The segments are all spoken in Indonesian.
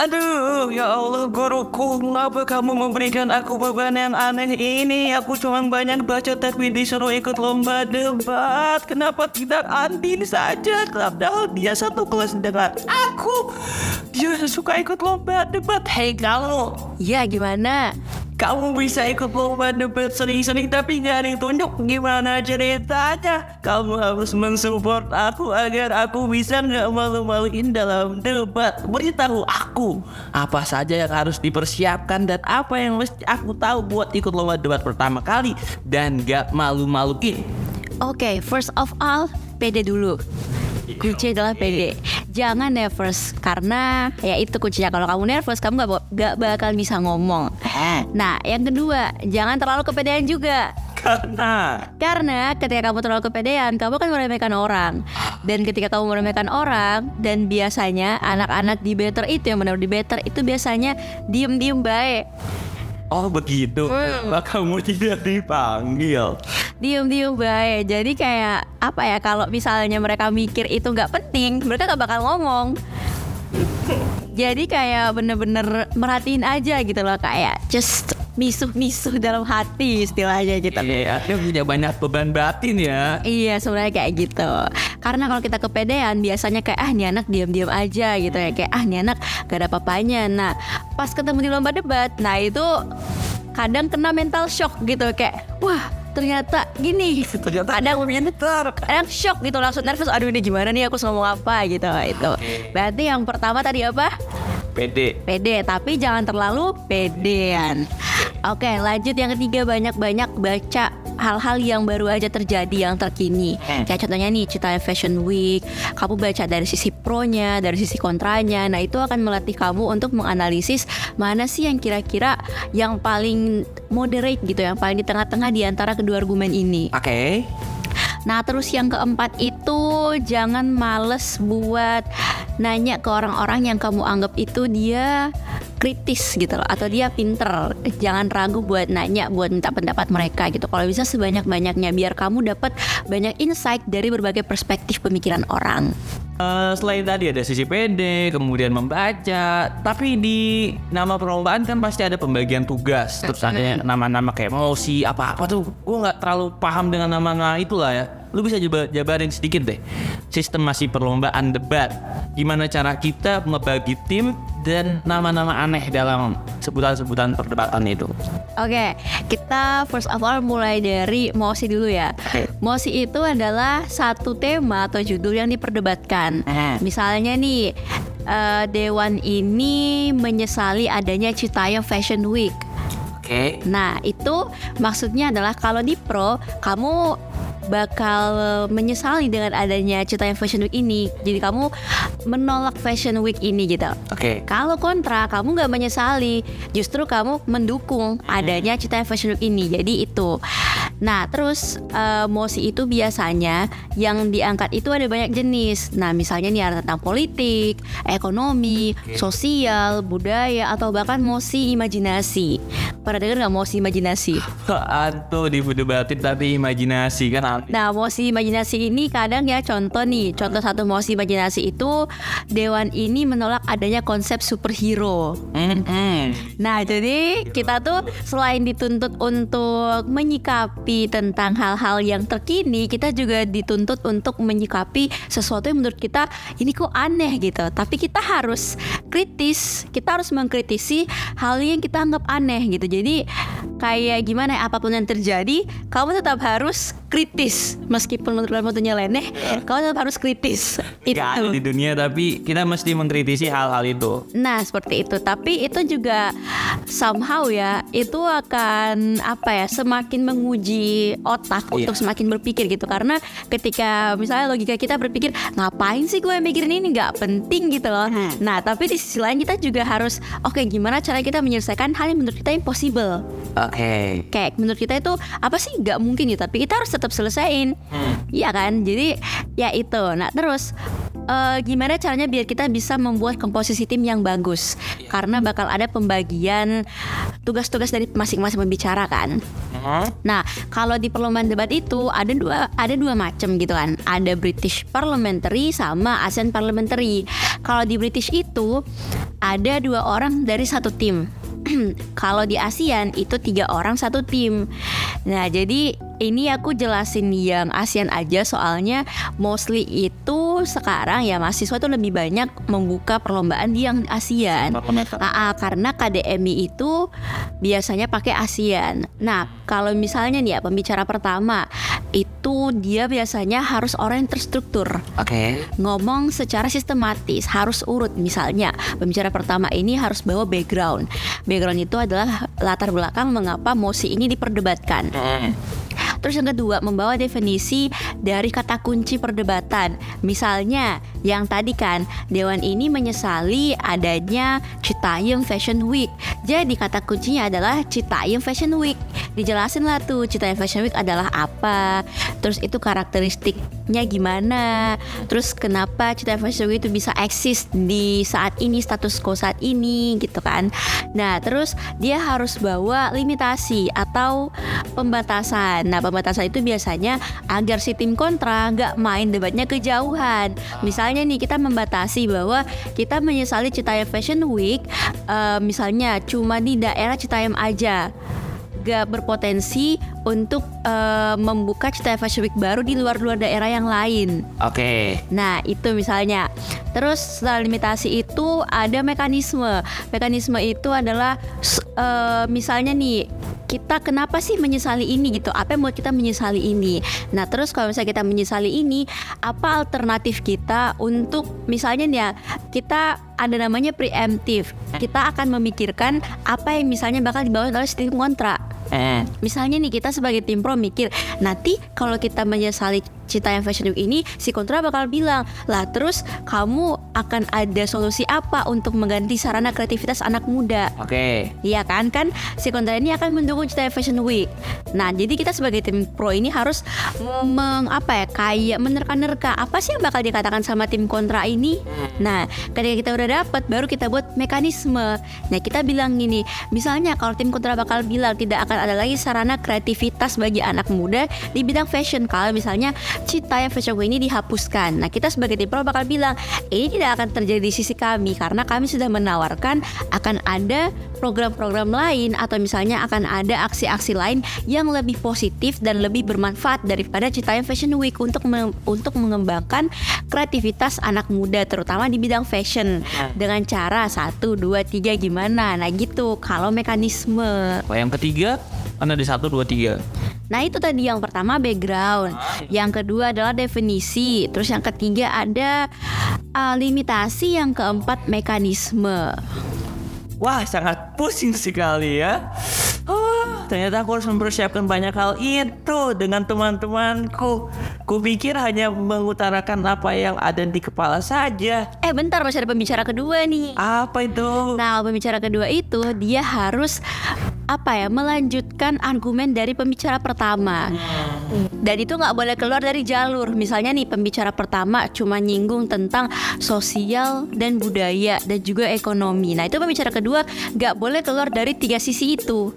Aduh, ya Allah guruku, kenapa kamu memberikan aku beban yang aneh ini? Aku cuma banyak baca tapi disuruh ikut lomba debat. Kenapa tidak Andin saja? Padahal dia satu kelas dengan aku. Dia suka ikut lomba debat. Hei kamu, Ya gimana? Kamu bisa ikut lomba debat sering-sering tapi gak ada yang tunjuk gimana ceritanya. Kamu harus mensupport aku agar aku bisa gak malu-maluin dalam debat. Beritahu aku apa saja yang harus dipersiapkan dan apa yang mesti aku tahu buat ikut lomba debat pertama kali dan gak malu-maluin. Oke, first of all, pede dulu. Kunci adalah pede. Jangan nervous karena ya itu kuncinya. Kalau kamu nervous, kamu gak, gak bakal bisa ngomong. Nah, yang kedua, jangan terlalu kepedean juga. Karena Karena ketika kamu terlalu kepedean, kamu akan meremehkan orang. Dan ketika kamu meremehkan orang, dan biasanya anak-anak di better itu yang benar di better itu biasanya diem-diem baik. Oh begitu, maka kamu tidak dipanggil. diem-diem baik jadi kayak apa ya kalau misalnya mereka mikir itu nggak penting mereka gak bakal ngomong. Jadi kayak bener-bener merhatiin aja gitu loh kayak just misuh-misuh dalam hati istilahnya gitu. Iya, dia punya banyak beban batin ya. Iya sebenarnya kayak gitu Karena kalau kita kepedean biasanya kayak ah nih anak diam-diam aja gitu ya. Kayak ah nih anak gak ada papanya Nah pas ketemu di lomba debat Nah itu kadang kena mental shock gitu. Kayak wah ternyata gini. Ternyata kadang kadang shock gitu langsung nervous aduh ini gimana nih aku ngomong apa? Gitu itu. Berarti yang pertama tadi apa pede. pede tapi jangan terlalu pedean. Oke lanjut yang ketiga banyak-banyak baca hal-hal yang baru aja terjadi yang terkini. Kayak contohnya nih cerita Fashion Week. Kamu baca dari sisi pronya dari sisi kontranya. Nah itu akan melatih kamu untuk menganalisis mana sih yang kira-kira yang paling moderate gitu yang paling di tengah-tengah di antara kedua argumen ini. Oke. Nah terus yang keempat itu jangan males buat nanya ke orang-orang yang kamu anggap itu dia kritis gitu loh atau dia pinter jangan ragu buat nanya buat minta pendapat mereka gitu kalau bisa sebanyak-banyaknya biar kamu dapat banyak insight dari berbagai perspektif pemikiran orang Eh, selain tadi ada sisi pede, kemudian membaca, tapi di nama perlombaan kan pasti ada pembagian tugas. Terus ada nama-nama kayak emosi apa-apa tuh. Gue nggak terlalu paham dengan nama-nama itulah ya. Lu bisa coba jabarin sedikit deh. Sistem masih perlombaan debat. Gimana cara kita ngebagi tim dan nama-nama aneh dalam sebutan-sebutan perdebatan itu. Oke, kita first of all mulai dari Mosi dulu ya. Mosi itu adalah satu tema atau judul yang diperdebatkan. Misalnya nih, eh, Dewan ini menyesali adanya Citayam Fashion Week. Oke. Nah, itu maksudnya adalah kalau di pro, kamu bakal menyesali dengan adanya Citayam Fashion Week ini. Jadi kamu menolak Fashion Week ini gitu. Oke. Kalau kontra, kamu nggak menyesali, justru kamu mendukung adanya Citayam Fashion Week ini. Jadi itu. Nah, terus eh, mosi itu biasanya yang diangkat itu ada banyak jenis. Nah, misalnya nih ada tentang politik, ekonomi, sosial, budaya, atau bahkan mosi imajinasi. Pernah dengar nggak mosi imajinasi? Anto diperdebatin tapi imajinasi kan aneh. Nah, mosi imajinasi ini kadang ya contoh nih, contoh satu mosi imajinasi itu dewan ini menolak adanya konsep superhero. Mm-mm. Nah, jadi kita tuh selain dituntut untuk menyikapi tentang hal-hal yang terkini, kita juga dituntut untuk menyikapi sesuatu yang menurut kita ini kok aneh gitu. Tapi kita harus kritis, kita harus mengkritisi hal yang kita anggap aneh gitu. Jadi kayak gimana ya, apa pun yang terjadi, kamu tetap harus kritis meskipun menurut kamu itu nyeleneh, kamu tetap harus kritis. Itu. Gak ada di dunia tapi kita mesti mengkritisi hal-hal itu. Nah seperti itu Tapi itu juga Somehow ya Itu akan Apa ya Semakin menguji otak Iya. Untuk semakin berpikir gitu. Karena ketika Misalnya logika kita berpikir Ngapain sih gue mikirin ini? Gak penting gitu loh. Nah tapi di sisi lain kita juga harus Oke gimana cara kita menyelesaikan Hal yang menurut kita impossible? Oke. Kayak menurut kita itu Apa sih? Gak mungkin ya Tapi kita harus tetap selesaiin Iya kan? Jadi ya itu. Nah terus eh, gimana caranya biar kita bisa membuat komposisi tim yang bagus karena bakal ada pembagian tugas-tugas dari masing-masing pembicara kan. Nah, kalau di perlombaan debat itu ada dua ada dua macam gitu kan. Ada British Parliamentary sama ASEAN Parliamentary. Kalau di British itu ada dua orang dari satu tim. Kalau di ASEAN itu tiga orang satu tim. Nah, jadi ini aku jelasin yang ASEAN aja soalnya mostly itu sekarang ya mahasiswa itu lebih banyak membuka perlombaan di yang ASEAN. Ah, ah, karena KDMI itu biasanya pakai ASEAN. Nah, kalau misalnya nih ya pembicara pertama itu dia biasanya harus orang yang terstruktur. Oke. Ngomong secara sistematis, harus urut. Misalnya, pembicara pertama ini harus bawa background. Background itu adalah latar belakang mengapa mosi ini diperdebatkan. Hmm. Terus yang kedua, membawa definisi dari kata kunci perdebatan. Misalnya, yang tadi kan, Dewan ini menyesali adanya Citayam Fashion Week. Jadi kata kuncinya adalah Citayam Fashion Week. Dijelasin lah tuh Citayam Fashion Week adalah apa. Terus itu karakteristiknya gimana. Terus kenapa Citayam Fashion Week itu bisa eksis di saat ini, status quo saat ini gitu kan. Nah, terus dia harus bawa limitasi atau pembatasan. Nah, pembatasan itu biasanya agar si tim kontra nggak main debatnya kejauhan. Misalnya nih kita membatasi bahwa kita menyesali Citayam Fashion Week, eh, misalnya cuma di daerah Citayam aja gak berpotensi untuk eh, membuka Citayam Fashion Week baru di luar-luar daerah yang lain. Oke. Nah, itu misalnya. Terus setelah limitasi itu ada mekanisme. Mekanisme itu adalah eh, misalnya nih kita kenapa sih menyesali ini gitu? Apa yang buat kita menyesali ini? Nah, terus kalau misalnya kita menyesali ini, apa alternatif kita untuk misalnya nih ya, kita ada namanya preemptive. Kita akan memikirkan apa yang misalnya bakal dibawa oleh tim kontra. Eh. Misalnya nih kita sebagai tim pro mikir nanti kalau kita menyesali Citayam Fashion Week ini si kontra bakal bilang lah terus kamu akan ada solusi apa untuk mengganti sarana kreativitas anak muda Oke. Iya kan kan si kontra ini akan mendukung Citayam Fashion Week. Nah jadi kita sebagai tim pro ini harus meng apa ya kayak menerka-nerka apa sih yang bakal dikatakan sama tim kontra ini. Nah ketika kita udah dapat baru kita buat mekanisme. Nah kita bilang gini misalnya kalau tim kontra bakal bilang tidak akan ada lagi sarana kreativitas bagi anak muda di bidang fashion kalau misalnya Citayam Fashion Week ini dihapuskan. Nah kita sebagai tim pro bakal bilang ini tidak akan terjadi di sisi kami karena kami sudah menawarkan akan ada program-program lain atau misalnya akan ada aksi-aksi lain yang lebih positif dan lebih bermanfaat daripada Citayam Fashion Week untuk me- untuk mengembangkan kreativitas anak muda terutama di bidang fashion. Dengan cara satu dua tiga gimana? Nah gitu. Kalau mekanisme. Yang ketiga kan ada satu dua tiga. Nah itu tadi yang pertama background, yang kedua adalah definisi, terus yang ketiga ada uh, limitasi, yang keempat mekanisme. Wah, sangat pusing sekali ya. Ah, ternyata aku harus mempersiapkan banyak hal itu dengan teman-temanku. Kupikir hanya mengutarakan apa yang ada di kepala saja. Eh bentar masih ada pembicara kedua nih. Apa itu? Nah pembicara kedua itu dia harus apa ya melanjutkan argumen dari pembicara pertama. Dan itu nggak boleh keluar dari jalur. Misalnya nih pembicara pertama cuma nyinggung tentang sosial dan budaya dan juga ekonomi. Nah itu pembicara kedua nggak boleh keluar dari tiga sisi itu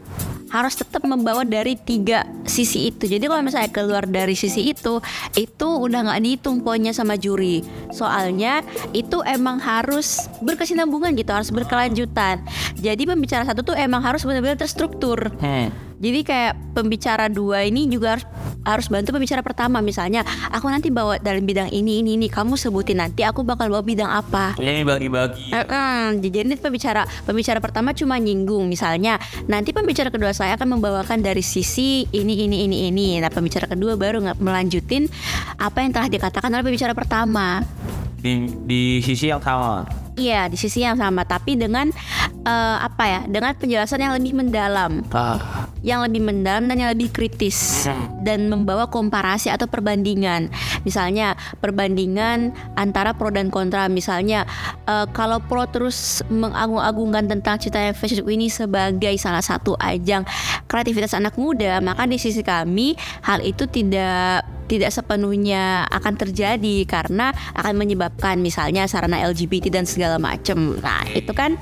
harus tetap membawa dari tiga sisi itu. Jadi kalau misalnya keluar dari sisi itu, itu udah nggak dihitung poinnya sama juri. Soalnya itu emang harus berkesinambungan gitu, harus berkelanjutan. Jadi pembicara satu tuh emang harus benar-benar terstruktur. Hmm. Jadi kayak pembicara dua ini juga harus harus bantu pembicara pertama. Misalnya aku nanti bawa dalam bidang ini ini ini. Kamu sebutin nanti aku bakal bawa bidang apa. Ini bagi-bagi. Eh, eh, jadi ini pembicara pembicara pertama cuma nyinggung. Misalnya nanti pembicara kedua saya akan membawakan dari sisi ini ini ini ini. Nah pembicara kedua baru nggak melanjutin apa yang telah dikatakan oleh pembicara pertama. Di, di sisi yang sama. iya di sisi yang sama. Tapi dengan eh, apa ya dengan penjelasan yang lebih mendalam. Ah. Yang lebih mendalam dan yang lebih kritis dan membawa komparasi atau perbandingan. Misalnya perbandingan antara pro dan kontra. Misalnya eh, kalau pro terus mengagung-agungkan tentang Citayam Fashion Week ini sebagai salah satu ajang kreativitas anak muda, maka di sisi kami hal itu tidak tidak sepenuhnya akan terjadi karena akan menyebabkan misalnya sarana LGBT dan segala macam. Nah, itu kan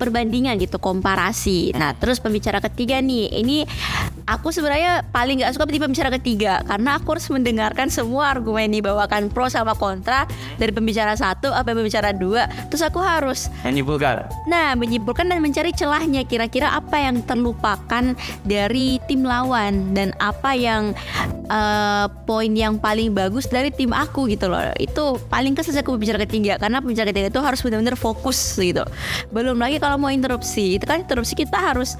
perbandingan gitu, komparasi. Nah, terus pembicara ketiga nih, ini 嗯。Aku sebenarnya paling nggak suka di pembicara ketiga karena aku harus mendengarkan semua argumen yang dibawakan pro sama kontra dari pembicara satu sampai pembicara dua terus aku harus Menyimpulkan. Nah, menyimpulkan dan mencari celahnya kira-kira apa yang terlupakan dari tim lawan dan apa yang eh, poin yang paling bagus dari tim aku gitu loh. Itu paling kesel aku pembicara ketiga karena pembicara ketiga itu harus benar-benar fokus gitu. Belum lagi kalau mau interupsi, itu kan interupsi kita harus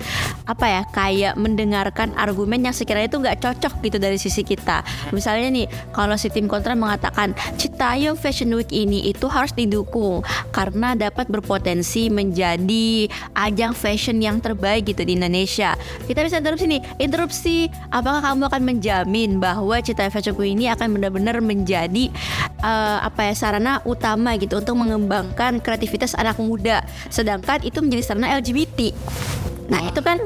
apa ya kayak mendengarkan argumen yang sekiranya itu nggak cocok gitu dari sisi kita. Misalnya nih, kalau si tim kontra mengatakan Citayam Fashion Week ini itu harus didukung karena dapat berpotensi menjadi ajang fashion yang terbaik gitu di Indonesia. Kita bisa interupsi nih, interupsi apakah kamu akan menjamin bahwa Citayam Fashion Week ini akan benar-benar menjadi eh, apa ya sarana utama gitu untuk mengembangkan kreativitas anak muda, sedangkan itu menjadi sarana LGBT. Nah itu kan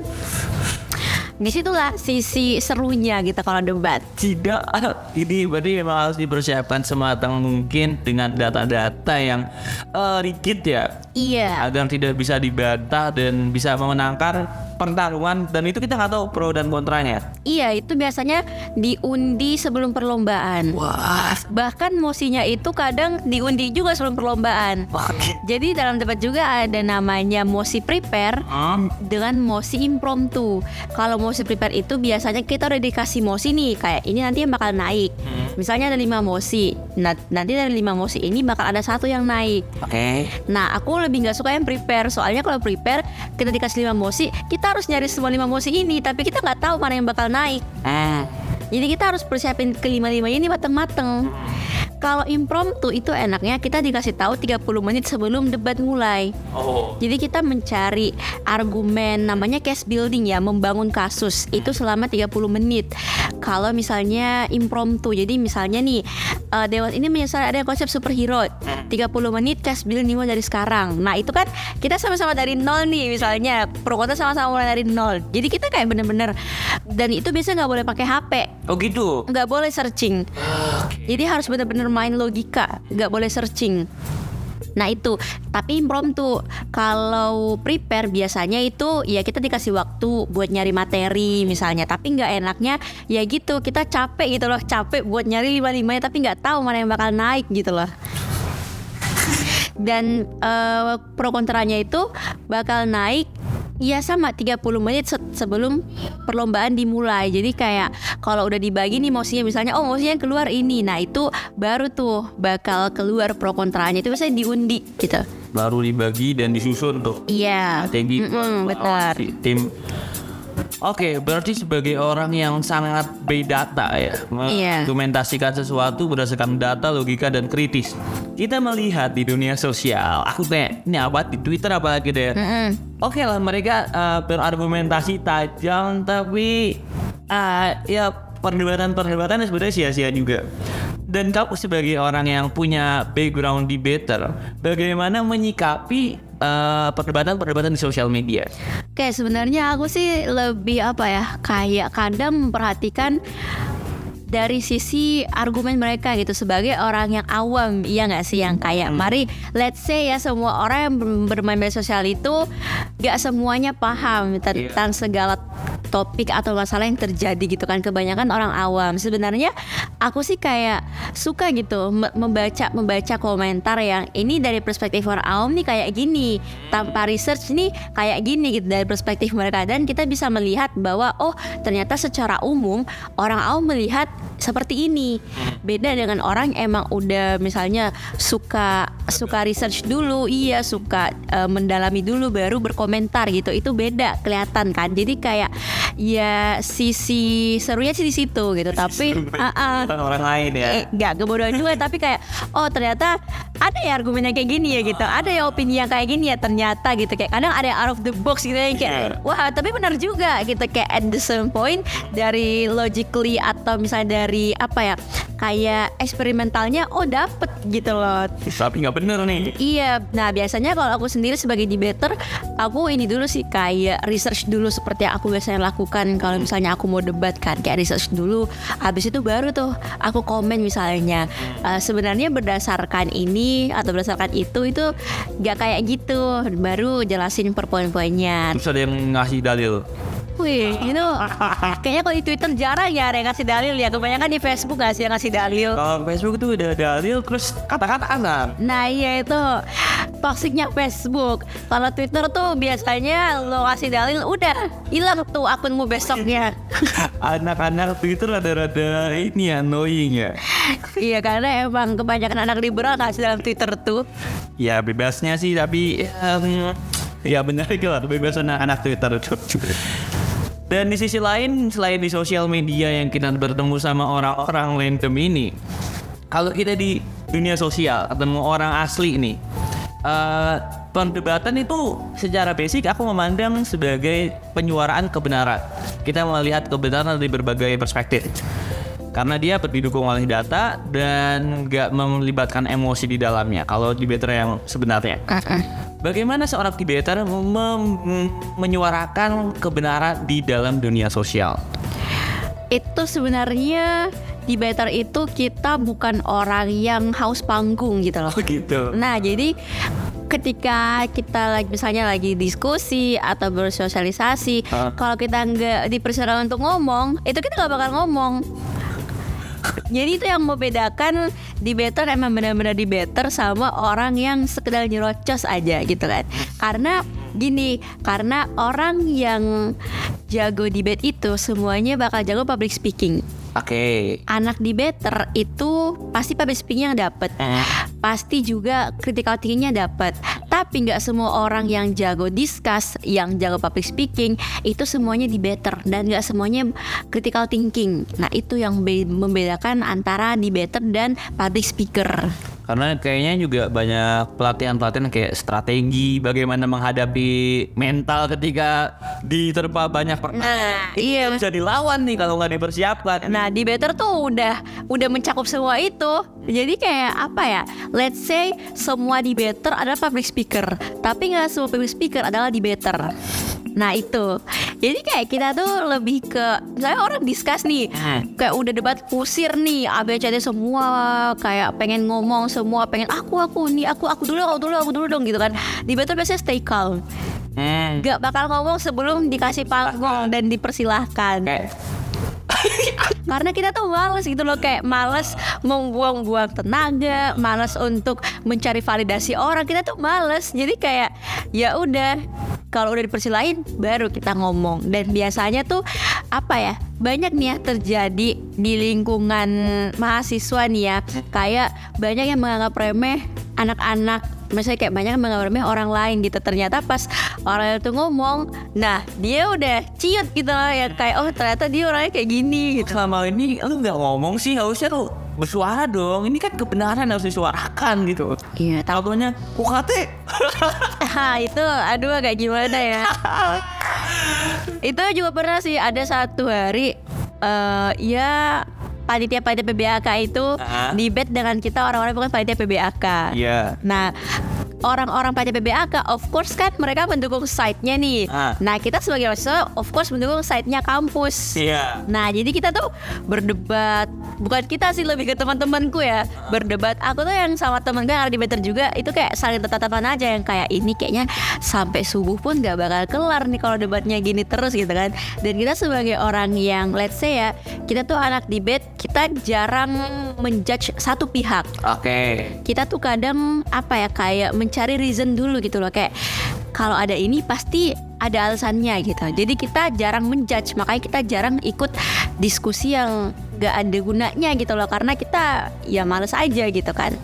di situlah sisi serunya gitu kalau debat. Tidak, ini berarti memang harus dipersiapkan sematang mungkin dengan data-data yang eh, rigid ya, Iya. agar tidak bisa dibantah dan bisa memenangkan pertarungan dan itu kita nggak tahu pro dan kontranya. Iya, itu biasanya diundi sebelum perlombaan. Wah, Bahkan mosinya itu kadang diundi juga sebelum perlombaan. oke. Jadi dalam debat juga ada namanya mosi prepare Hmm, dengan mosi impromptu. Kalau mosi prepare itu biasanya kita udah dikasih mosi nih, kayak ini nanti yang bakal naik. Misalnya ada lima mosi, nah, nanti dari lima mosi ini bakal ada satu yang naik. Oke. Nah, aku lebih nggak suka yang prepare. Soalnya kalau prepare kita dikasih lima mosi, kita harus nyari semua lima mosi ini, tapi kita nggak tahu mana yang bakal naik. Hmm. Jadi kita harus persiapin kelima-lima ini mateng-mateng. Kalau impromptu itu enaknya kita dikasih tahu 30 menit sebelum debat mulai. Oh. Jadi kita mencari argumen namanya case building ya, membangun kasus itu selama 30 menit. Kalau misalnya impromptu, jadi misalnya nih eh, Dewan ini menyesal ada konsep superhero 30 menit case building dari sekarang. Nah itu kan kita sama-sama dari nol nih misalnya pro kontra sama-sama mulai dari nol. Jadi kita kayak bener-bener dan itu biasanya nggak boleh pakai HP, Oh gitu. nggak boleh searching. Jadi harus benar-benar main logika, nggak boleh searching. Nah itu, tapi impromptu. Kalau prepare biasanya itu ya kita dikasih waktu buat nyari materi misalnya. Tapi nggak enaknya ya gitu kita capek gitu loh, capek buat nyari lima limanya tapi nggak tahu mana yang bakal naik gitu loh. Dan eh, pro kontranya itu bakal naik Ya sama 30 menit se- sebelum perlombaan dimulai Jadi kayak kalau udah dibagi nih mosinya misalnya Oh mosinya keluar ini Nah itu baru tuh bakal keluar pro kontranya Itu biasanya diundi gitu Baru dibagi dan disusun tuh. Iya Strategi Mm-mm, benar. si tim. Oke, berarti sebagai orang yang sangat berdata ya, Iya. mendokumentasikan sesuatu berdasarkan data, logika dan kritis. Kita melihat di dunia sosial, aku tanya, ini apa di Twitter apalagi deh. Mm-mm. Oke lah mereka uh, berargumentasi tajam tapi uh, ya perdebatan-perdebatan sebenarnya sia-sia juga. Dan kamu sebagai orang yang punya background di better, bagaimana menyikapi uh, perdebatan-perdebatan di sosial media? Oke sebenarnya aku sih lebih apa ya Kayak kadang memperhatikan dari sisi argumen mereka gitu sebagai orang yang awam iya nggak sih? Yang kayak mari let's say ya semua orang yang ber- bermain media sosial itu nggak semuanya paham tentang segala topik atau masalah yang terjadi gitu kan. Kebanyakan orang awam. Sebenarnya aku sih kayak suka gitu me- membaca membaca komentar yang ini dari perspektif orang awam nih kayak gini. Tanpa research nih kayak gini gitu dari perspektif mereka. Dan kita bisa melihat bahwa oh ternyata secara umum orang awam melihat seperti ini. Beda dengan orang emang udah misalnya suka suka research dulu iya suka eh, mendalami dulu baru berkomentar gitu. Itu beda kelihatan kan. Jadi kayak ya sisi serunya sih di situ gitu tapi ah, ah, orang lain ya. eh, nggak kebodohan juga tapi kayak oh ternyata ada ya argumennya kayak gini ya gitu. Ada ya opini yang kayak gini ya ternyata gitu. Kayak kadang ada yang out of the box gitu yang kayak wah tapi benar juga gitu. Kayak at the same point dari logically atau misalnya dari apa ya kayak eksperimentalnya oh dapet gitu loh. Tapi nggak bener nih. Iya, nah biasanya kalau aku sendiri sebagai debater, aku ini dulu sih kayak research dulu seperti yang aku biasanya lakukan kalau misalnya aku mau debat kan, kayak research dulu. Habis itu baru tuh aku komen misalnya. Eh, sebenarnya berdasarkan ini atau berdasarkan itu itu nggak kayak gitu. Baru jelasin per poin-poinnya. Terus ada yang ngasih dalil. Wih, itu kayaknya kalau di Twitter jarang ya ada yang ngasih dalil ya. Kebanyakan di Facebook nggak sih yang ngasih dalil. Kalau Facebook tuh udah dalil terus kata-kata anak. Nah iya itu toksiknya Facebook. Kalau Twitter tuh biasanya lo kasih dalil udah hilang tuh akunmu besoknya. Anak-anak Twitter rada-rada ini ya, annoying ya. iya karena emang kebanyakan anak liberal kasih dalam Twitter tuh. Ya bebasnya sih tapi ya, mm, ya benar itu lah bebas anak-anak Twitter itu. Dan di sisi lain selain di sosial media yang kita bertemu sama orang-orang random ini, kalau kita di dunia sosial ketemu orang asli nih, eh, perdebatan itu secara basic aku memandang sebagai penyuaraan kebenaran. Kita melihat kebenaran dari berbagai perspektif. Karena dia didukung oleh data dan nggak melibatkan emosi di dalamnya. Kalau debater yang sebenarnya. Bagaimana seorang mem- menyuarakan kebenaran di dalam dunia sosial? Itu sebenarnya debater itu kita bukan orang yang haus panggung gitu loh. Oh gitu. Nah, jadi ketika kita lagi misalnya lagi diskusi atau bersosialisasi, Hah? kalau kita nggak dipersilakan untuk ngomong, itu kita nggak bakal ngomong. Jadi itu yang membedakan debater emang benar-benar debater sama orang yang sekedar nyerocos aja gitu kan. Karena gini, karena orang yang jago debate itu semuanya bakal jago public speaking. Oke. Anak debater itu pasti public speaking yang dapet pasti juga critical thinkingnya dapat. Tapi nggak semua orang yang jago discuss, yang jago public speaking itu semuanya debater dan nggak semuanya critical thinking. Nah itu yang be- membedakan antara debater dan public speaker. Karena kayaknya juga banyak pelatihan-pelatihan kayak strategi bagaimana menghadapi mental ketika diterpa banyak pertanyaan. Nah iya. Bisa dilawan nih kalau nggak dipersiapkan. Nah debater tuh udah udah mencakup semua itu. Jadi kayak apa ya? Let's say semua debater adalah public speaker, tapi nggak semua public speaker adalah debater. Nah itu, jadi kayak kita tuh lebih ke, misalnya orang discuss nih, Hmm. kayak udah debat kusir nih, ABCD semua, kayak pengen ngomong semua, pengen aku aku nih, aku aku dulu, aku dulu, aku dulu dong gitu kan. Debater biasanya stay calm, Hmm. nggak bakal ngomong sebelum dikasih panggung dan dipersilahkan. Kayak Karena kita tuh males gitu loh kayak males membuang-buang tenaga, males untuk mencari validasi orang. Kita tuh males. Jadi kayak ya udah kalau udah dipersilain baru kita ngomong. Dan biasanya tuh apa ya? Banyak nih ya terjadi di lingkungan mahasiswa nih ya. Kayak banyak yang menganggap remeh anak-anak Misalnya kayak banyak remeh orang lain gitu Ternyata pas orang itu ngomong Nah dia udah ciut gitu lah ya Kayak oh ternyata dia orangnya kayak gini gitu selama ini lu nggak ngomong sih harusnya lu bersuara dong. Ini kan kebenaran harus disuarakan gitu. Iya Tahunya UKT. Itu aduh agak gimana ya Itu juga pernah sih ada satu hari eh Ya panitia-panitia PBAK itu Ah. debate dengan kita orang-orang bukan panitia PBAK Iya. Nah orang-orang panitia PBAK of course kan mereka mendukung site-nya nih. Ah. Nah kita sebagai mahasiswa of course mendukung site-nya kampus. Iya. Nah jadi kita tuh berdebat Bukan kita sih lebih ke teman-temanku ya. Berdebat. Aku tuh yang sama temen gue yang ada di Better juga Itu kayak saling tatapan aja Yang kayak ini kayaknya sampai subuh pun gak bakal kelar nih Kalau debatnya gini terus gitu kan. Dan kita sebagai orang yang let's say ya Kita tuh anak debate Kita jarang menjudge satu pihak. Oke. kita tuh kadang apa ya kayak mencari reason dulu gitu loh. Kayak kalau ada ini pasti ada alasannya gitu. Jadi kita jarang menjudge makanya kita jarang ikut diskusi yang gak ada gunanya gitu loh. Karena kita ya males aja gitu kan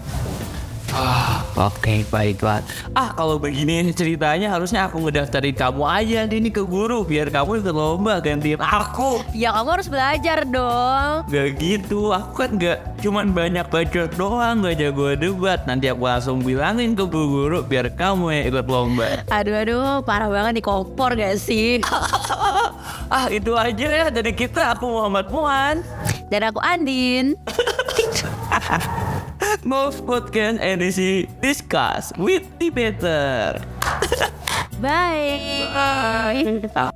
Ah, Oke, baiklah. Ah, kalau begini ceritanya harusnya aku ngedaftarin kamu aja nih ke guru biar kamu ikut lomba gantiin aku. ya kamu harus belajar dong Gak gitu, aku kan gak cuman banyak bacot doang, gak jago debat. Nanti aku langsung bilangin ke bu guru biar kamu yang ikut lomba. aduh aduh parah banget nih kompor gak sih ah, itu aja ya dari kita. Aku Muhammad Muan. dan aku Andin Most Podcast edisi Discuss with Debater. bye Bye.